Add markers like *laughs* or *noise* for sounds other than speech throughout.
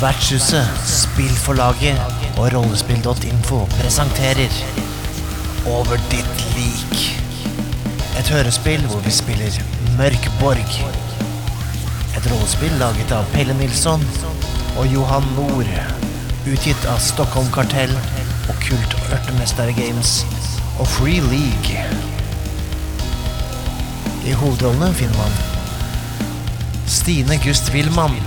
Vertshuset, spillforlaget og rollespill.info presenterer Over ditt lik. Et hørespill hvor vi spiller Mørkborg. Et rollespill laget av Pelle Nilsson og Johan Nord. Utgitt av Stockholm Kartell, og Kult Ørtemester Games og Free League. I hovedrollene finner man Stine Gust Wilman,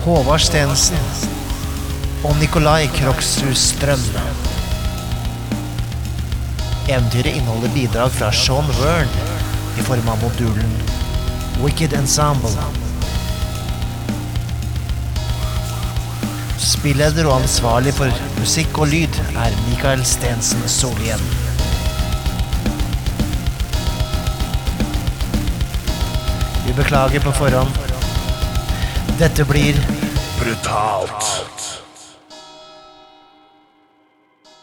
Håvard Stensen og Nikolai Kroksrud Strøm. Eventyret inneholder bidrag fra Sean Wern i form av modulen Wicked Ensemble. Spilleder og ansvarlig for musikk og lyd er Mikael Stensen Solien. Vi beklager på forhånd. Dette blir brutalt.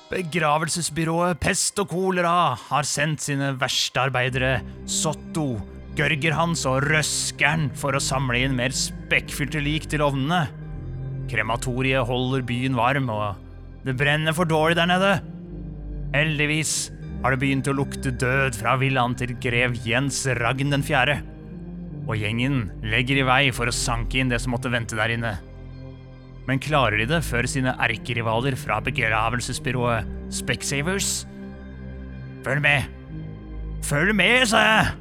Begravelsesbyrået Pest og Kolera har sendt sine verste arbeidere, Sotto, Gørgerhans og Røskeren, for å samle inn mer spekkfylte lik til ovnene. Krematoriet holder byen varm, og det brenner for dårlig der nede. Heldigvis har det begynt å lukte død fra villaen til grev Jens Ragn den fjerde. Og gjengen legger i vei for å sanke inn det som måtte vente der inne. Men klarer de det før sine erkerivaler fra begravelsesbyrået Specsavers? Følg med! Følg med, sa jeg!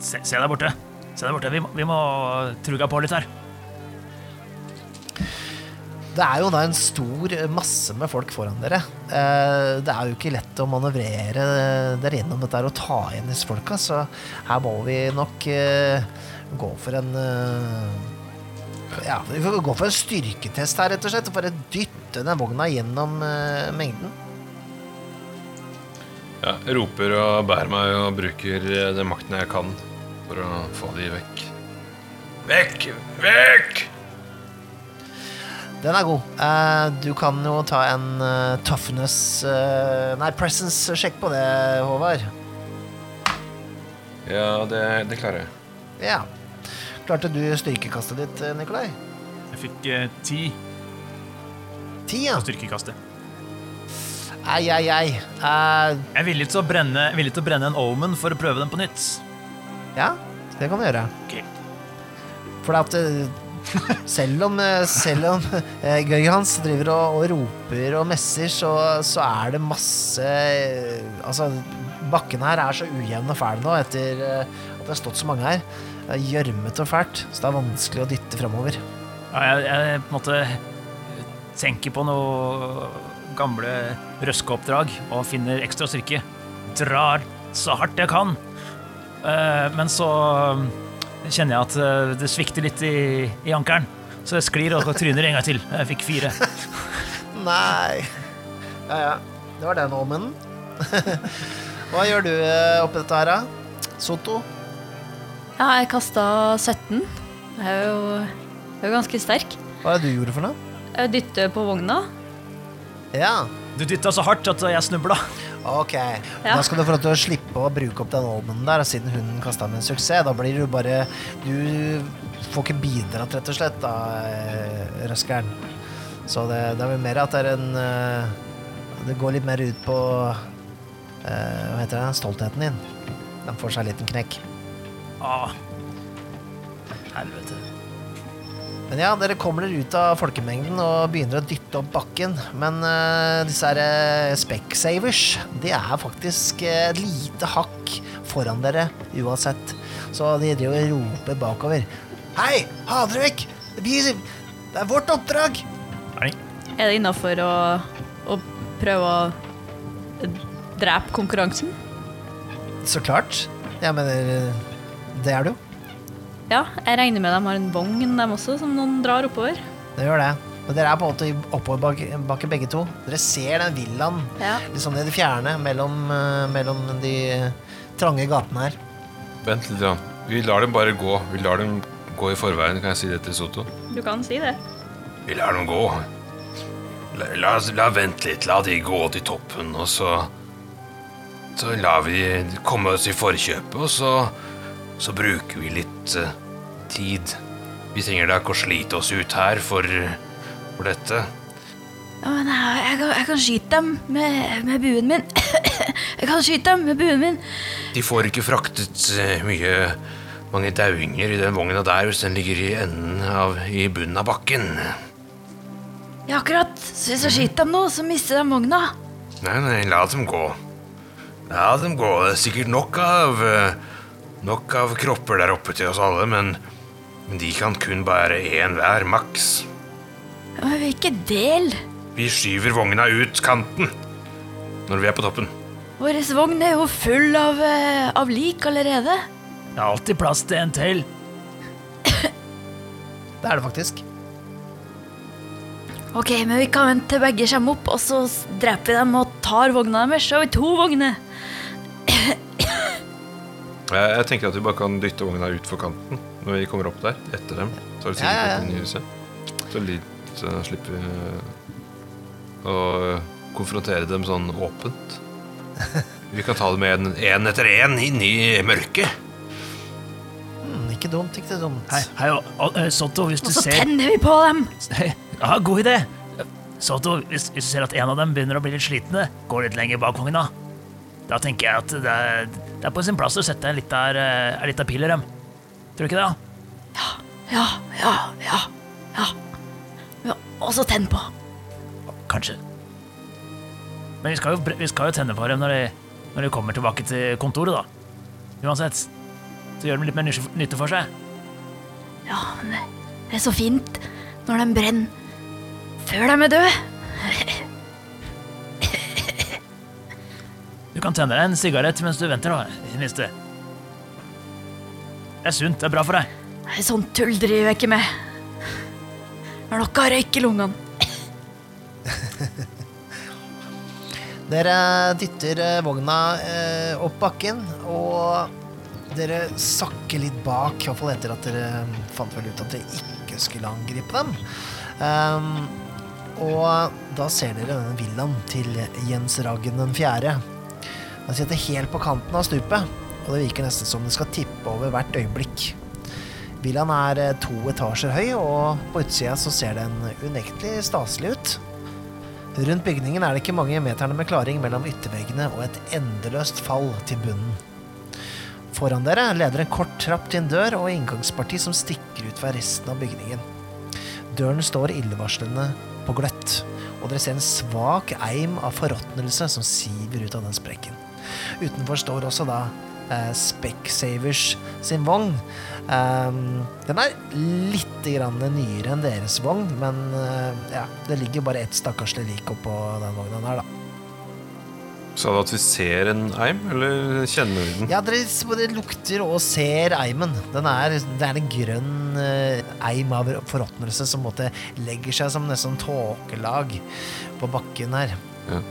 Se, se der borte. Se der borte. Vi vi må truga på litt her. Det er jo da en stor masse med folk foran dere. Eh, Det er jo ikke lett å manøvrere dere gjennom dette og ta igjen disse folka, så her må vi nok eh, gå for en eh, Ja, vi får gå for en styrketest her, rett og slett. Bare dytte den vogna gjennom mengden. Ja, jeg roper og bærer meg og bruker den makten jeg kan for å få de vekk. Vekk! Vekk! Den er god. Uh, Du kan jo ta en uh, toughness uh, Nei, presence-sjekk på det, Håvard. Ja, det, det klarer jeg. Ja. Klarte du styrkekastet ditt, Nikolai? Jeg fikk ti Ti, ja. på styrkekastet. Ei, ei, ei. Jeg er villig til å brenne, villig til å brenne en Omen for å prøve den på nytt. ja, det kan du gjøre. Okay. For at eh, selv om, eh, selv om eh, Gøy Hans driver og, og roper og messer, så, så er det masse eh, Altså, bakken her er så ujevn og fæl nå etter at det har stått så mange her. Det er gjørmete og fælt, så det er vanskelig å dytte framover. Ja, jeg, jeg på en måte tenker på noe gamle røskeoppdrag og finner ekstra styrke. Drar så hardt jeg kan. Men så kjenner jeg at eh, det svikter litt i, i ankelen. Så jeg sklir og tryner en gang til. Jeg fikk fire. *laughs* Nei. Ja, ja. Det var den omenen. *laughs* Hva gjør du eh, oppi dette her, da? Soto? Ja, jeg kasta 17. Jeg er jo, jeg er jo ganske sterk. Hva er det du gjorde for noe? Jeg dytter på vogna. Ja. Du dytta så hardt at jeg snubla. Ok, Ja. da skal du få lov til å slippe å bruke opp den olmen der, siden hun kasta med en suksess. Da blir du bare Du får ikke bidratt, rett og slett, da, eh, Røskeren. Så det, det er vel mer at det er en eh, Det går litt mer ut på eh, Hva heter det? Stoltheten din. Den får seg en liten knekk. Ah. Helvete. Men ja, dere kommer dere ut av folkemengden og begynner å dytte opp bakken. Men uh, disse her uh, Specsavers, de er faktisk et uh, lite hakk foran dere uansett. Så de driver og roper bakover. Hei, ha dere vekk! Det, blir, det er vårt oppdrag! Nei. Er det innafor å, å prøve å drepe konkurransen? Så klart. Jeg mener, eh, det er det jo. Ja, jeg regner med de har en vogn, dem også, som noen drar oppover. Det gjør det. Men dere er på en måte i oppoverbakke begge to. Dere ser den villaen Ja. liksom i det fjerne mellom, eh, mellom de trange gatene her. Vent litt. Grann. Vi lar dem bare gå. Vi lar dem gå i forveien. Kan jeg si det til Soto? Du kan si det. Vi lar dem gå. La, la, la vente litt. La de gå til toppen, og så Så lar vi komme oss i forkjøpet, og så Så bruker vi litt ventetid. Vi trenger da ikke å slite oss ut her for, for dette. Ja, men jeg, jeg, kan, jeg kan skyte dem med, med buen min. *coughs* jeg kan skyte dem med buen min. De får ikke fraktet eh, mye mange dauinger i den vogna der hvis den ligger i enden av i bunnen av bakken. Ja, akkurat. Så hvis jeg skyter dem nå, så mister de vogna. Nei, nei, la dem gå. La dem gå. Det er sikkert nok av eh, Nok av kropper der oppe til oss alle, men men de kan kun bære én hver, maks. Hvilken del? Vi skyver vogna ut kanten når vi er på toppen. Vår vogn er jo full av, eh, av lik allerede. Det er alltid plass til en til. *coughs* Det er det faktisk. Ok, men vi kan vente til begge kommer opp, og så dreper vi dem og tar vogna deres. Så har vi to vogner. Jeg, jeg tenker at vi bare kan dytte vogna utfor kanten når vi kommer opp der, etter dem. Så er det Ja, ja, ja. inn i huset. Så litt uh, slipper vi eh, å konfrontere dem sånn åpent. *laughs* Vi kan ta dem en, én etter en inn i mørket. Mm, ikke dumt, ikke dumt. Hei, hei og, eh, Sotto, hvis du Og så tenner vi på dem. Ja, god idé. Sotto, hvis, hvis du ser at en av dem begynner å bli litt slitne, gå litt lenger bak vogna. Da tenker jeg at det er, det er på sin plass å sette en lita pil i dem. Tror du ikke det? Ja, ja, ja, ja. ja. Og så tenn på. Kanskje. Men vi skal jo, vi skal jo tenne på dem når de, når de kommer tilbake til kontoret, da. Uansett. Så gjør de litt mer nytte for seg. Ja, men det, det er så fint når de brenner før de er døde. Kan tenne deg en sigarett mens du venter, da. I det er sunt. Det er bra for deg. Nei, Sånn tull driver jeg ikke med. Det er noe røyk i lungene. *laughs* Dere dytter eh, vogna eh, opp bakken, og dere sakker litt bak, i hvert fall etter at dere eh, fant vel ut at dere ikke skulle angripe dem. Um, og da ser dere denne villaen til Jens Raggen den fjerde. Han sitter helt på kanten av stupet, og det virker nesten som det skal tippe over hvert øyeblikk. Villaen er eh, to etasjer høy, og på utsida så ser den unektelig staselig ut. Rundt bygningen er det ikke mange meterne med klaring mellom ytterveggene og et endeløst fall til bunnen. Foran dere leder en kort trapp til en dør og inngangsparti som stikker ut fra resten av bygningen. Døren står illevarslende på gløtt, og dere ser en svak eim av forråtnelse som siver ut av den sprekken. Utenfor står også da eh, Specsavers sin vogn. Ehm, den er litt grann nyere enn deres vogn, men eh, ja, det ligger bare ett stakkarslig lik oppå den vogna der, da. Sa du at vi ser en eim, eller kjenner vi den? Ja, dere både lukter og ser eimen. Den er, det er en grønn eh, eim av forråtnelse som måtte legger seg som nesten tåkelag på bakken her. Ja.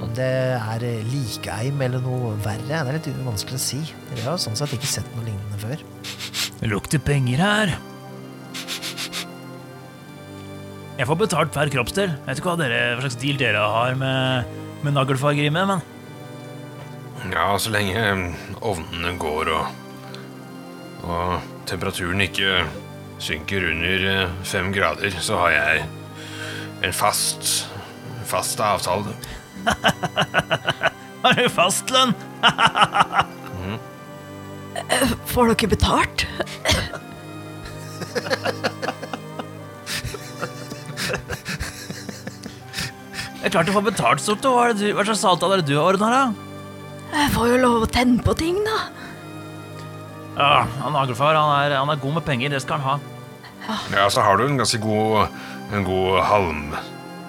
Om det er likeeim eller noe verre, det er litt vanskelig å si. Dere har sånn sett ikke sett noe lignende før. Det lukter penger her. Jeg får betalt per kroppsdel. Vet ikke hva, dere, hva slags deal dere har med, med nagelfargerime, men Ja, så lenge mm, ovnene går og, og temperaturen ikke synker under eh, fem grader, så har jeg en fast, fast avtale. Har du fastlønn? Får dere betalt? Det er klart du får betalt, Sorto. Hva, hva slags avtale er det du har ordna, da? Jeg får jo lov å tenne på ting, da. Ja, han Nagelfar han er, han er god med penger. Det skal han ha. Ja, så har du en ganske god, en god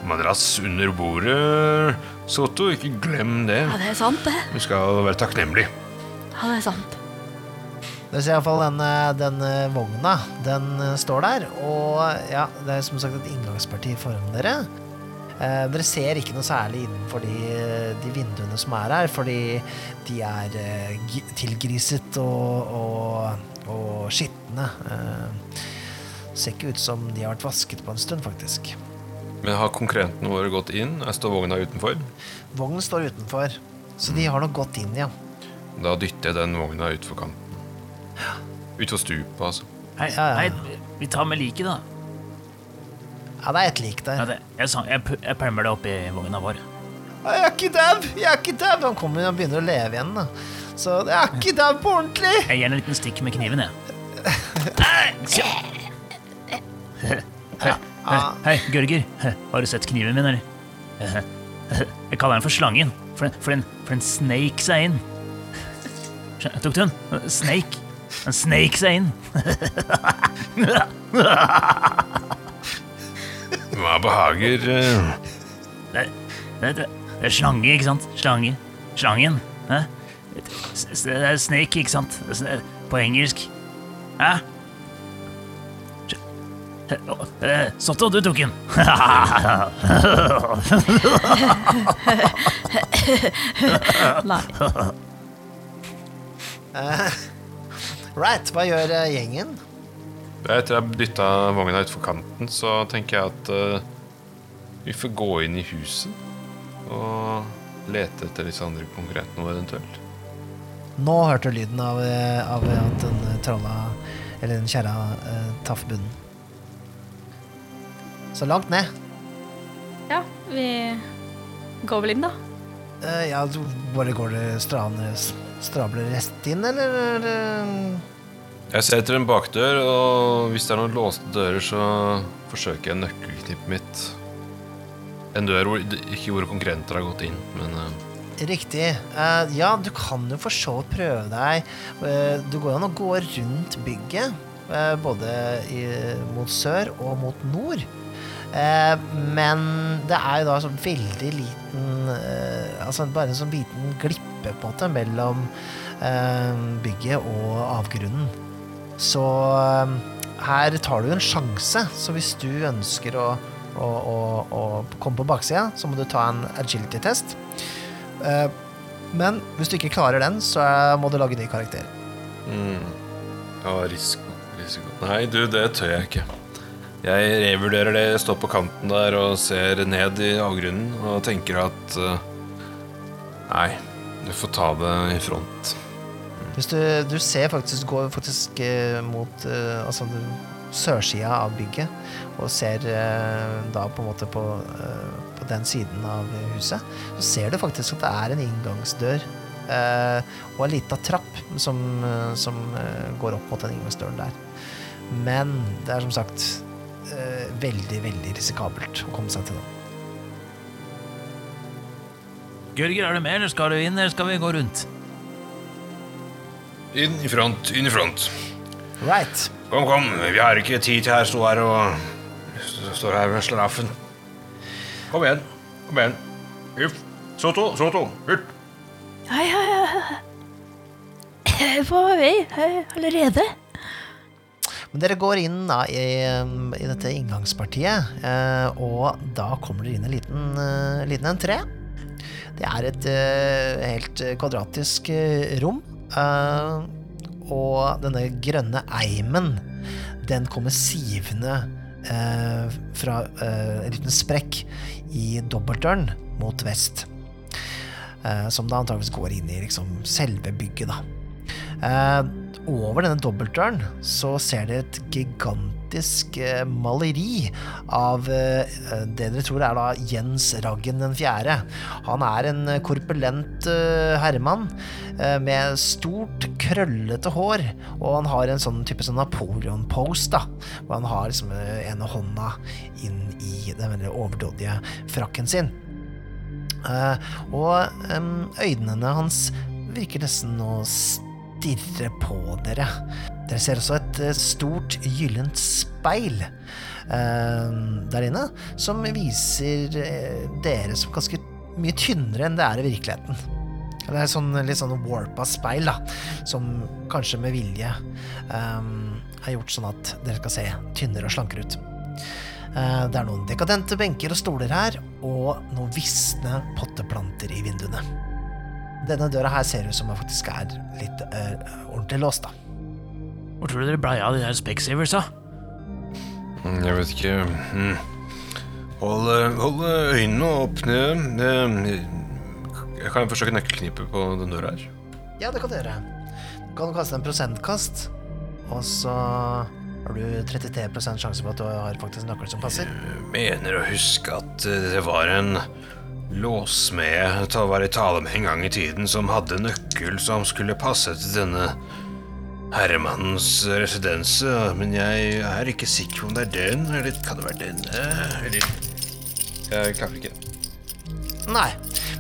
halmmadrass under bordet, Soto. Ikke glem det. Ja, det er sant, det. Du skal være takknemlig. Ja, det er sant. Dere ser iallfall den, eh, den eh, vogna. Den eh, står der. Og ja, det er som sagt et inngangsparti foran dere. Eh, dere ser ikke noe særlig innenfor de, de vinduene som er her, fordi de er eh, tilgriset og, og, og skitne. Eh, ser ikke ut som de har vært vasket på en stund, faktisk. Men har konkurrentene våre gått inn? Jeg står vogna utenfor. Vognen står utenfor, så de har nok gått inn, ja. Da dytter jeg den vogna utfor kanten. Utfor stupet, altså. Hei, Ja, ja. hei, vi tar med liket, da. Ja, det er et lik Ja, der. det, jeg, sa- jeg, jeg pælmer det oppi vogna vår. Jeg er ikke dau! Jeg er ikke dau! Han kommer og begynner å leve igjen, da. Så jeg er ikke dau på ordentlig! Jeg gir en liten stikk med kniven, jeg. *laughs* Hei, hei, hei, Gørger. Har du sett kniven min, eller? Jeg kaller den for slangen, for den, for en, for en sneik seg inn. Tok du den? Snake. Den sneik seg inn. Hva behager eh, Det, det, det, det er slange, ikke sant? Slange. Slangen. Det er snake, ikke sant? På engelsk. Hæ? Eh, du tok den. Nei. Right, hva gjør uh, gjengen? Etter jeg dytta vogna utfor kanten, så tenker jeg at uh, vi får gå inn i huset og lete etter disse andre konkurrentene våre eventuelt. Nå hørte du lyden av, eh, av at den trolla, eller den kjerra, uh, traff bunnen. Så langt ned. Ja, vi går vel inn, da. Uh, ja, du bare går det strane, strabler rett inn, eller? Jeg ser etter en bakdør, og hvis det er noen låste dører, så forsøker jeg nøkkelknippet mitt. En dør hvor, ikke hvor konkurrenter har gått inn, men uh. Riktig. Uh, ja, du kan jo for så vidt prøve deg. Uh, du går an å gå rundt bygget, både i, mot sør og mot nord. Eh, men det er jo da sånn veldig liten eh, Altså bare en sånn liten glippe på en mellom eh, bygget og avgrunnen. Så eh, her tar du en sjanse. Så hvis du ønsker å, å, å, å komme på baksida, så må du ta en agility-test. Men hvis du ikke klarer den, så må du lage ny karakter. mm, Ja, risiko, risiko Nei, du, det tør jeg ikke. Jeg revurderer det, står på kanten der og ser ned i avgrunnen og tenker at uh, Nei, du får ta det i front. Hvis du, du ser faktisk, går faktisk eh, mot uh, altså sørsida av bygget, og ser da på en måte på, på den siden av huset, så ser du faktisk at det er en inngangsdør og en lita trapp som, som går opp mot den inngangsdøren der. Men det er som sagt eh, veldig, veldig risikabelt å komme seg til nå. Gørger, er du med, eller skal du inn, eller skal vi gå rundt? Inn i front, inn i front. Right. Kom, kom, vi har ikke tid til her stå her og står her med slaraffen. Kom igjen, kom igjen. Uff. Soto, Soto, Hurt. Ja, ja, ja. Jeg er på vei allerede. Men dere går inn da i, i dette inngangspartiet, eh, og da kommer dere inn en liten, uh, liten entré. Det er et uh, helt kvadratisk uh, rom, og denne grønne eimen, den kommer sivende fra en liten sprekk i dobbeltdøren mot vest. Som da antageligvis går inn i liksom selve bygget, da. Over denne dobbeltdøren så ser dere et gigantisk eh, maleri av eh, det dere tror er da Jens Raggen den fjerde. Han er en eh, korpulent herremann med stort, krøllete hår, og han har en sånn type sånn Napoleon-pose, da, hvor han har liksom ene hånda inn i den veldig overdådige frakken sin. Og øynene hans virker nesten å stirre på dere. Dere ser også et eh, stort gyllent speil eh, der inne, som viser eh, dere som ganske mye tynnere enn det er i virkeligheten. Det er sånn, litt sånn warpa speil, da, som kanskje med vilje eh, er gjort sånn at dere skal se tynnere og slankere ut. Eh, Det er noen dekadente benker og stoler her, og noen visne potteplanter i vinduene. Denne døra her ser ut som den faktisk er litt uh, ordentlig låst, da. Hvor tror du dere blei av de der Specsavers, da? Mm, Jeg vet ikke mm. Hold, eh, hold øynene åpne. ned. Jeg kan forsøke nøkkelknipet på den døra her. Ja, det kan du gjøre. Du kan kaste en prosentkast, og så har du 33 sjanse på at du har faktisk en nøkkel som passer. Jeg Mener å huske at eh, det var en låsmed til å være i tale med en gang i tiden som hadde nøkkel som skulle passe til denne herremannens residense, men jeg er ikke sikker på om det er den, eller kan det være denne, eller Jeg klarer ikke. Nei,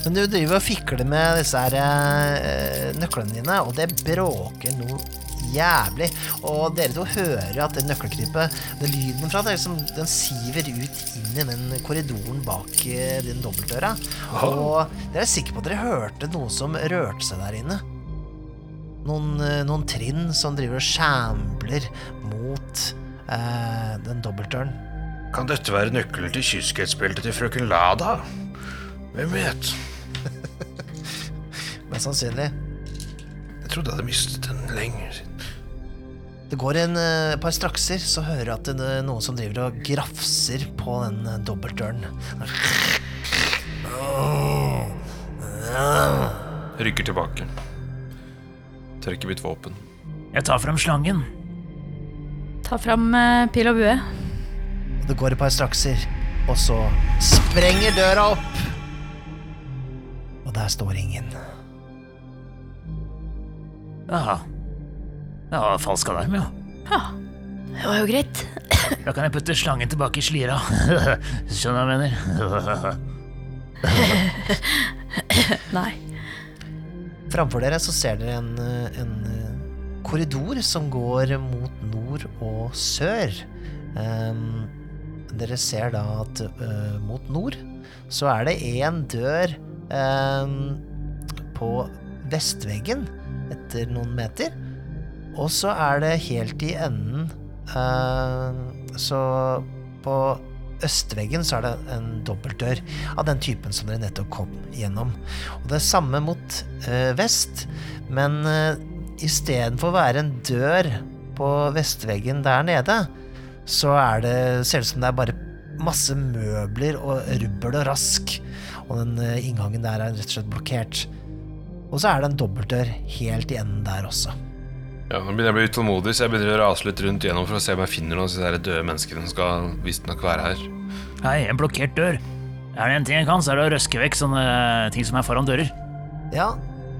men du driver og fikler med disse her eh, nøklene dine, og det bråker noe jævlig. Og dere to hører at det nøkkelknippet, den lyden fra det, liksom, den siver ut inn i den korridoren bak eh, den dobbeltdøra. Og dere er sikre på at dere hørte noe som rørte seg der inne. Noen, eh, noen trinn som driver og sjambler mot eh, den dobbeltdøren. Kan dette være nøkkelen til kyskhetsbeltet til frøken Lada? Hvem vet? *laughs* Mest sannsynlig. Trodde jeg hadde mistet den lenge siden. Det går en eh, par strakser, så hører jeg at det er noen som driver og grafser på den eh, dobbeltdøren. Rykker tilbake. Trekker mitt våpen. Jeg tar frem slangen. Ta fram eh, pil og bue. Det går et par strakser, og så sprenger døra opp. Og der står ingen. Ja. Ja, falsk alarm, ja. Ja, det var jo greit. Da kan jeg putte slangen tilbake i slira. *laughs* Skjønner hva jeg mener? Nei. Framfor dere så ser dere en, en korridor som går mot nord og sør. Um, dere ser da at uh, mot nord så er det én dør um, på vestveggen etter noen meter. Og så er det helt i enden eh, Så på østveggen så er det en dobbeltdør av den typen som dere nettopp kom gjennom. Og det er samme mot eh, vest, men uh, istedenfor å være en dør på vestveggen der nede, så er det, ser det ut som det er bare masse møbler og rubbel og rask. Og den eh, inngangen der er rett og slett blokkert. Og så er det en dobbeltdør helt i enden der også. Ja, Nå begynner jeg å bli utålmodig, så jeg begynner å rase litt rundt igjennom for å se om jeg finner noen av disse døde menneskene som skal visstnok være her. Hei, en blokkert dør. Er det en ting jeg kan, så er det å røske vekk sånne ting som er foran dører. Ja,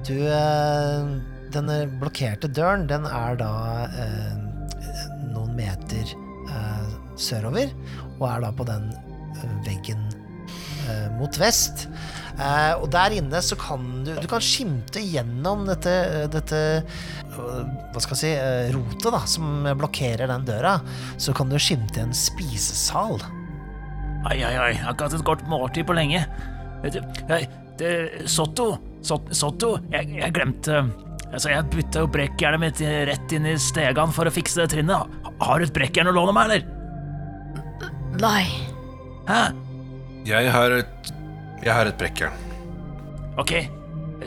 du eh, Denne blokkerte døren, den er da eh, noen meter eh, sørover, og er da på den eh, veggen eh, mot vest. Eh, og der inne så kan du Du kan skimte gjennom dette, dette eh, Hva skal jeg si eh, rotet da, som blokkerer den døra. Så kan du skimte en spisesal. Ai, ai, ai, jeg har ikke hatt et godt måltid på lenge. Vet du, jeg, det, Sotto, Sot, Sotto, jeg, jeg glemte Altså, jeg bytta jo brekkjernet mitt rett inn i stegan for å fikse det trinnet. Har du et brekkjern å låne meg, eller? Nei. Hæ? Jeg har et Jeg har et brekkjern. Ok,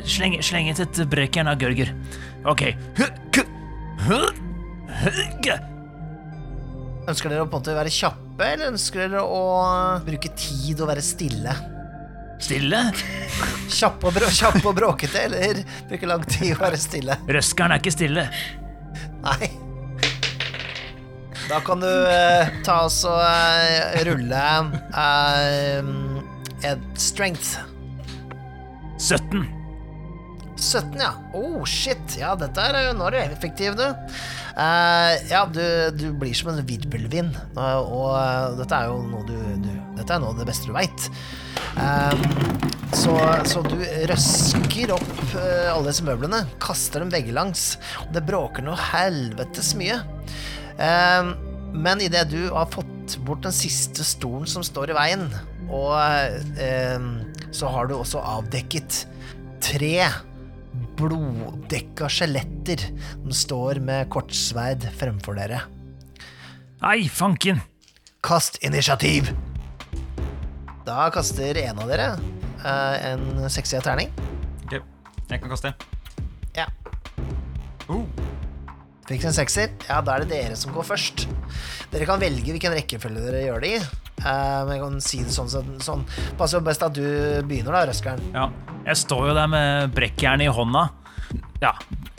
sleng, sleng ut et brekkjern av Gørger. Ok. Ønsker dere å på en måte være kjappe, eller ønsker dere å bruke tid og være stille? Stille? Kjappe og, brå, kjapp og bråkete, eller bruke lang tid og være stille? Røskeren er ikke stille. Nei. Da kan du eh, ta oss og eh, rulle eh, strength. 17. 17, ja. Oh, shit. Ja, dette er jo Nå er du effektiv, du. Uh, ja, du, du blir som en virvelvind, og, og eh, dette er jo noe du, du Dette er noe av det beste du veit. så, så du røsker opp eh, alle disse møblene, kaster dem veggelangs, og det bråker noe helvetes mye. Eh, men idet du har fått bort den siste stolen som står i veien, og eh, så har du også avdekket tre bloddekka skjeletter som står med kortsverd fremfor dere. Nei, fanken. Kast initiativ! Da kaster en av dere eh, en sexy terning. Ok, jeg kan kaste. Ja. Uh. Fikk en sekser. Ja, da er det dere som går først. Dere kan velge hvilken rekkefølge dere gjør det i. Eh, men jeg kan si det sånn, sånn, sånn. Passer best at du begynner, da, Røskeren. Ja, jeg står jo der med brekkjernet i hånda. Ja,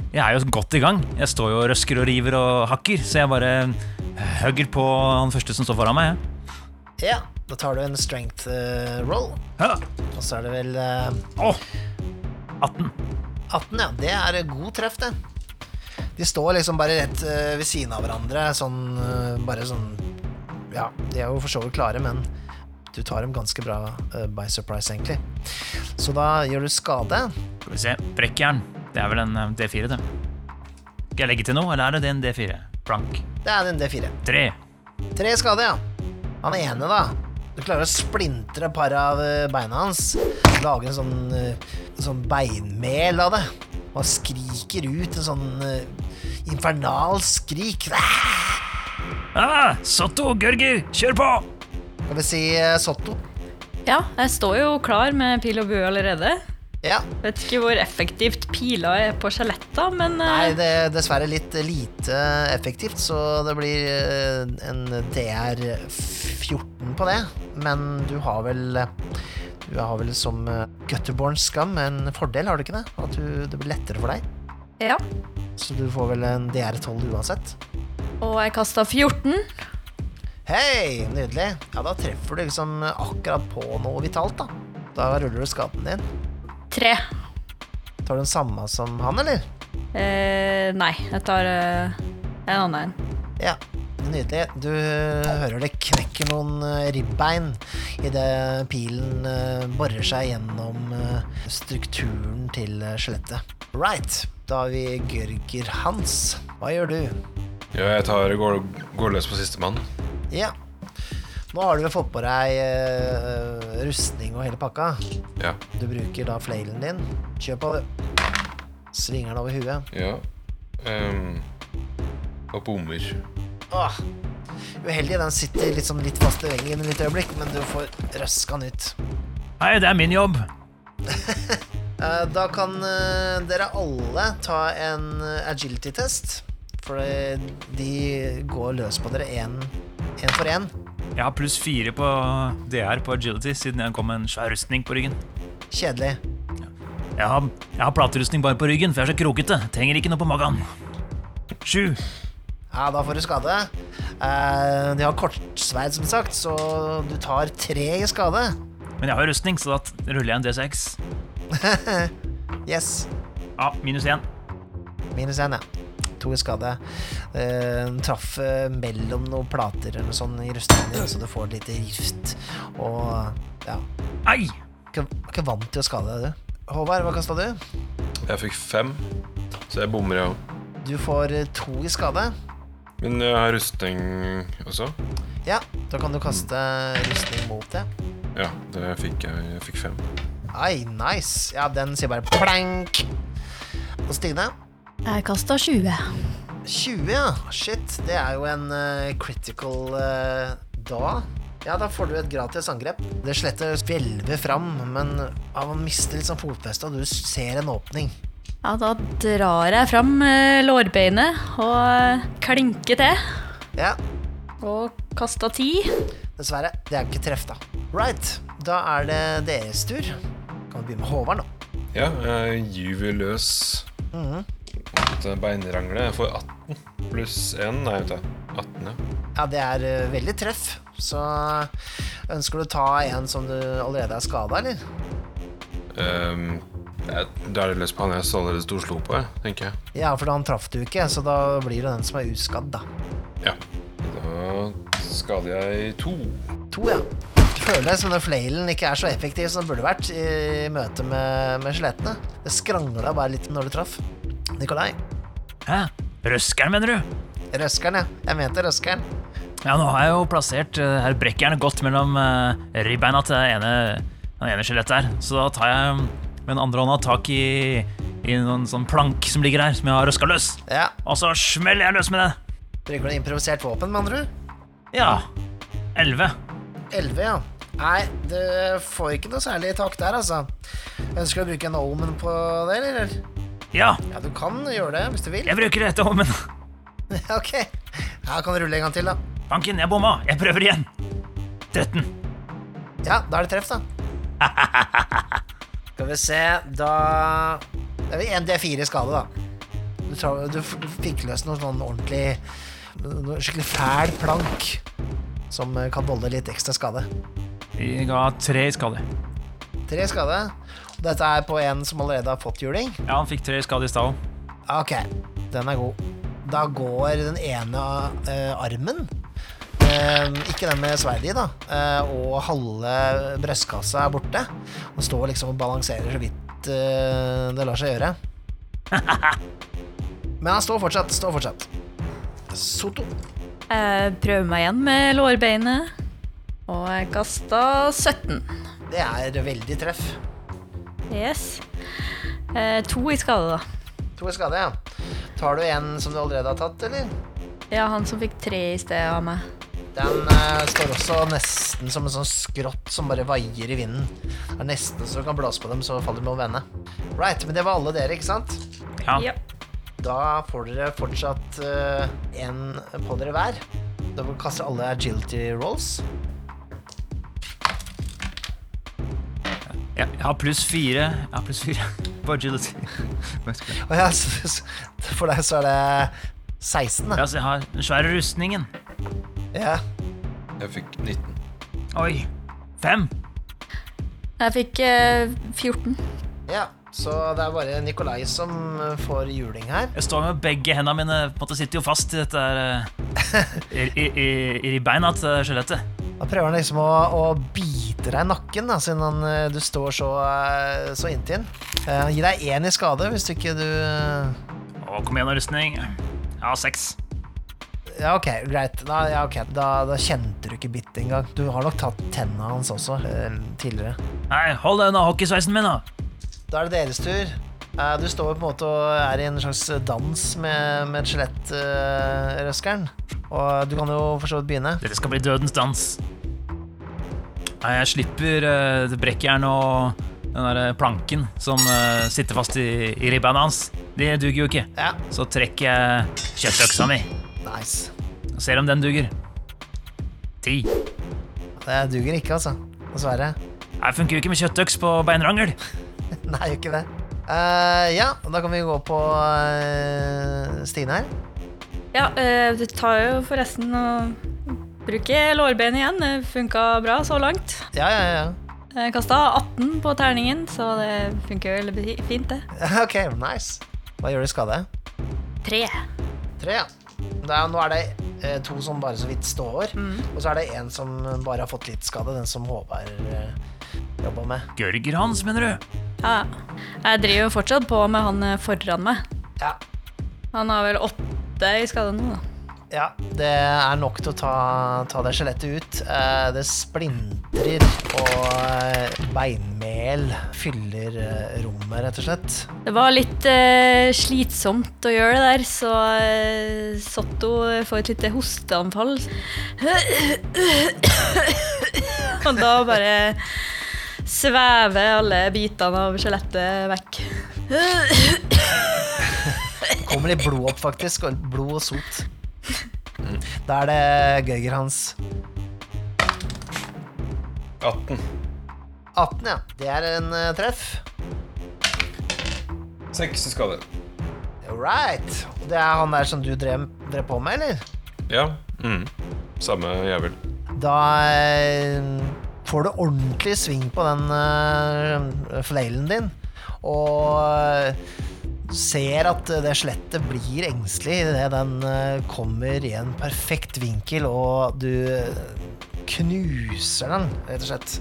Jeg er jo godt i gang. Jeg står jo og røsker og river og hakker, så jeg bare hugger på han første som står foran meg. Ja, Ja, da tar du en strength eh, roll. Ja. Og så er det vel eh, Åh, 18. 18, ja. Det er god treff, det. De står liksom bare rett eh, ved siden av hverandre, sånn Bare sånn Ja, de er jo for så vidt klare, men du tar dem ganske bra uh, by surprise, egentlig. Så da gjør du skade. Skal vi se. Brekkjern. Det er vel en eh, D4, det. Skal jeg legge til noe, eller er det en D4? Plank. Det er en D4. Tre. Tre skade, ja. Han ene, da. Du klarer å splintre par av eh, beina hans. Lage en sånn, eh, sånn beinmel av det. Og skriker ut en sånn infernal skrik. Ah, Sotto, Gørger, kjør på! Skal vi si eh, Sotto? Ja, jeg står jo klar med pil og bue allerede. Ja. Vet ikke hvor effektivt pila er på skjeletta, men eh, Nei, det er dessverre litt lite effektivt, så det blir eh, en DR14 på det. Men du har vel Du har vel som eh, Gutterborn Skam en fordel, har du ikke det? At du, det blir lettere for deg. ja. Så du får vel en DR12 uansett. Og jeg kasta 14. Hei, nydelig. Ja, da treffer du liksom akkurat på noe vitalt, da. Da ruller du skaden din. Tre. Tar du den samme som han, eller? Eh, nei, jeg tar eh, en annen en. Ja, nydelig. Du hører det knekker noen eh, ribbein idet pilen eh, borer seg gjennom eh, strukturen til eh, skjelettet. Right. Da har vi Gørger Hans. Hva gjør du? Ja, jeg tar går, går løs på sistemann. Ja. Nå har du vel fått på deg uh, rustning og hele pakka. Ja. Du bruker da flailen din. Kjør på, du. Svinger den over huet. Ja. Um, og bommer. Åh. Uheldig, den sitter litt, sånn litt fast i veggen et øyeblikk, men du får røska den ut. Hei, det er min jobb. *laughs* Eh, Da kan eh, dere alle ta en agility-test. For de går løs på dere én for én. Jeg har pluss fire på DR på agility, siden jeg kom med en svær rustning på ryggen. Kjedelig. Jeg har, jeg har platerustning bare på ryggen, for jeg er så krokete. Trenger ikke noe på magen. Sju. Ja, da får du skade. Eh, De har kortsverd, som sagt, så du tar tre i skade. Men jeg har rustning, så da ruller jeg en D6. *laughs* Yes. Ja, minus én. Minus én, ja. To i skade. Eh, Den traff eh, mellom noen plater eller noe sånt i rustningen din, så du får et lite rift. Og ja Ei! Er ikke vant til å skade deg, du. Håvard, hva kasta du? Jeg fikk fem, så jeg bommer, jeg òg. Du får eh, to i skade. Men jeg har rustning også. Ja, da kan du kaste rustning mot det. Ja, det fikk jeg. Jeg fikk fem. Ai, nice. Ja, den sier bare plank. Og Stine? Jeg kasta 20. 20, ja. Shit, det er jo en uh, critical uh, da. Ja, da får du et gratis angrep. Det sletter hvelver fram, men ja, man mister litt sånn fotfeste, og du ser en åpning. Ja, da drar jeg fram uh, lårbeinet og klinker til. Ja, Og kasta 10. dessverre. Det er ikke treff, da. Right. Da er det deres tur. Kan vi begynne med Håvard nå? Ja, jeg gyver løs Mhm. Mot beinrangle. Jeg får 18 pluss 1. Nei, vet du. 18, ja. Ja, det er eh, veldig treff. Så ønsker du å ta en som du allerede er skada, eller? Um, da er det løs på han jeg så allerede sto slo på, tenker jeg. Ja, for han traff du ikke, så da blir det den som er uskadd, da. Ja. Da skader jeg to. To, ja. Føler jeg som den flailen ikke er så effektiv som den burde vært i møte med, med skjelettene. Det skrangla bare litt når du traff. Nikolai. Hæ? Røskeren, mener du? Røskeren, ja. Jeg mente røskeren. Ja, nå har jeg jo plassert uh, herr Brekkjern godt mellom uh, ribbeina til det ene, den ene skjelettet her. Så da tar jeg med den andre hånda tak i, i noen sånn plank som ligger her, som jeg har røska løs. Ja. Og så smeller jeg løs med det. Bruker du improvisert våpen, med andre ord? Ja. Elleve. Elleve, ja. Nei, du får ikke noe særlig takk der, altså. Ønsker du å bruke en omen på det, eller? Ja, Ja, du kan gjøre det hvis du vil. jeg bruker det om hånden. *laughs* ok. Ja, kan du rulle en gang til, da. Banken, jeg bomma. Jeg prøver igjen. 13. Ja, da er det treff, da. *laughs* Skal vi se Da Det er en D4 i skade, da. Du, du fikk løs noe sånn ordentlig Noe skikkelig fæl plank som eh, kan volde litt ekstra skade. Vi ga tre i skade. Tre skade. Dette er på en som allerede har fått juling. Ja, han fikk tre skader skade i stad òg. Ok, den er god. Da går den ene uh, armen, Uh, ikke den med sverdet i, da, Uh, og halve brystkassa er borte. Og står liksom og balanserer så vidt uh, det lar seg gjøre. *laughs* Men han står fortsatt, står fortsatt. Soto. Jeg prøver meg igjen med lårbeinet. Og jeg kasta 17. Det er veldig treff. Yes. Eh, to i skade, da. To i skade, ja. Tar du en som du allerede har tatt, eller? Ja, han som fikk tre i sted av meg. Den eh, står også nesten som en sånn skrått som bare vaier i vinden. Det er nesten så du kan blåse på dem, så faller de å vende. Right, men det var alle dere, ikke sant? Ja. Ja. Da får dere fortsatt eh, en på dere hver. Da kaster alle agility rolls. Ja, jeg har pluss fire. Jeg har pluss fire *laughs* på agility. Og så, for deg så er det 16, da. Ja, så jeg har den svære rustningen. Ja. Jeg fikk 19. Oi. Fem. Jeg fikk eh, 14. ja. Så det er bare Nikolai som eh, får juling her. Jeg står med begge hendene mine på en måte sitter jo fast i dette her, eh, *laughs* i, i, i, i beina til skjelettet. Da prøver han liksom å, å bite deg i nakken, da, siden han, eh, du står så, eh, så inntil. den. Han gir deg én i skade hvis du ikke du eh, Å, kom igjen, rustning. Ja, seks. Ja, ok, greit. Da, ja, okay. da, da kjente du ikke bitt engang. Du har nok tatt tenna hans også eh, tidligere. Nei, hold deg unna hockeysveisen min, da. Da er det deres tur. Eh, Du står på en måte og er i en slags dans med, med skjelettrøskeren. skjelett, Røskeren. Og du kan jo for så vidt begynne. Dette skal bli dødens dans. Nei, jeg slipper uh, det brekkjern og den der eh, planken som uh, sitter fast i, i ribbeina hans. Det duger jo ikke. Ja, Så trekker jeg kjøttøksa mi nice. og ser om den duger. Ti. Det duger ikke, altså. Dessverre. Nei, funker jo ikke med kjøttøks på beinrangel. *laughs* Nei, gjør ikke det. Uh, ja, da kan vi gå på uh, Stine her. Ja, uh, det tar jo forresten å bruke lårbein igjen. Det funka bra så langt. Ja, ja, ja. Jeg kasta 18 på terningen, så det funker veldig fint, det. *laughs* Ok, nice. Hva gjør det i skade? Tre. Tre, ja. Det er, nå er det eh, to som bare så vidt står, og så er det en som bare har fått litt skade, den som Håvard eh, jobba med. Gørger hans, mener du? Ja, jeg driver jo fortsatt på med han eh, foran meg. Ja. Han har vel åtte i skade nå, da. Ja, det er nok til å ta, ta det skjelettet ut. Eh, det splintrer, og eh, beinmel fyller eh, rommet, rett og slett. Det var litt eh, slitsomt å gjøre det der, så eh, Sotto får et lite hosteanfall. Og da bare svever alle bitene av skjelettet vekk. Kommer litt blod opp, faktisk, blod og sot. Da er det Gøyger hans. 18. 18, ja. Det er en eh, treff. 6 i skade. Right. Det er han der som du drev, drev på med, eller? Ja. Mm. Samme jævel. Da eh, får du ordentlig sving på den uh, flailen din, og eh, ser at det skjelettet blir engstelig idet den eh, kommer i en perfekt vinkel, og du knuser den, rett og slett.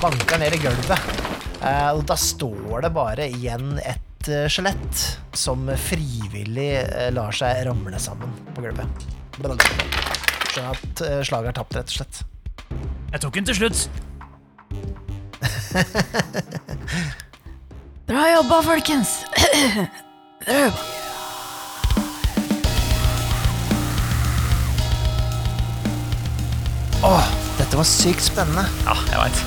Banker ned i gulvet. Eh, og da står det bare igjen et eh, skjelett som frivillig eh, lar seg ramle sammen på gulvet. Skjønner at eh, slaget er tapt, rett og slett. Jeg tok den til slutt. *laughs* *laughs* Bra jobba, folkens! *clears throat* Jobba. Åh, dette var sykt spennende. Ja, jeg veit.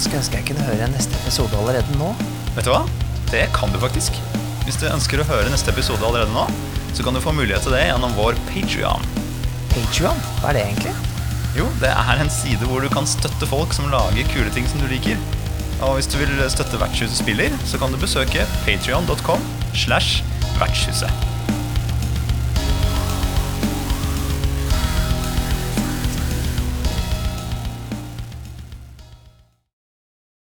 Skulle ønske jeg kunne høre neste episode allerede nå. Vet du hva? Det kan du faktisk. Hvis du ønsker å høre neste episode allerede nå, så kan du få mulighet til det gjennom vår Patrion. Patreon, hva er det egentlig? Jo, det er en side hvor du kan støtte folk som lager kule ting som du liker. Og hvis du vil støtte Vertshuset spiller, så kan du besøke patrion.com slash vertshuset.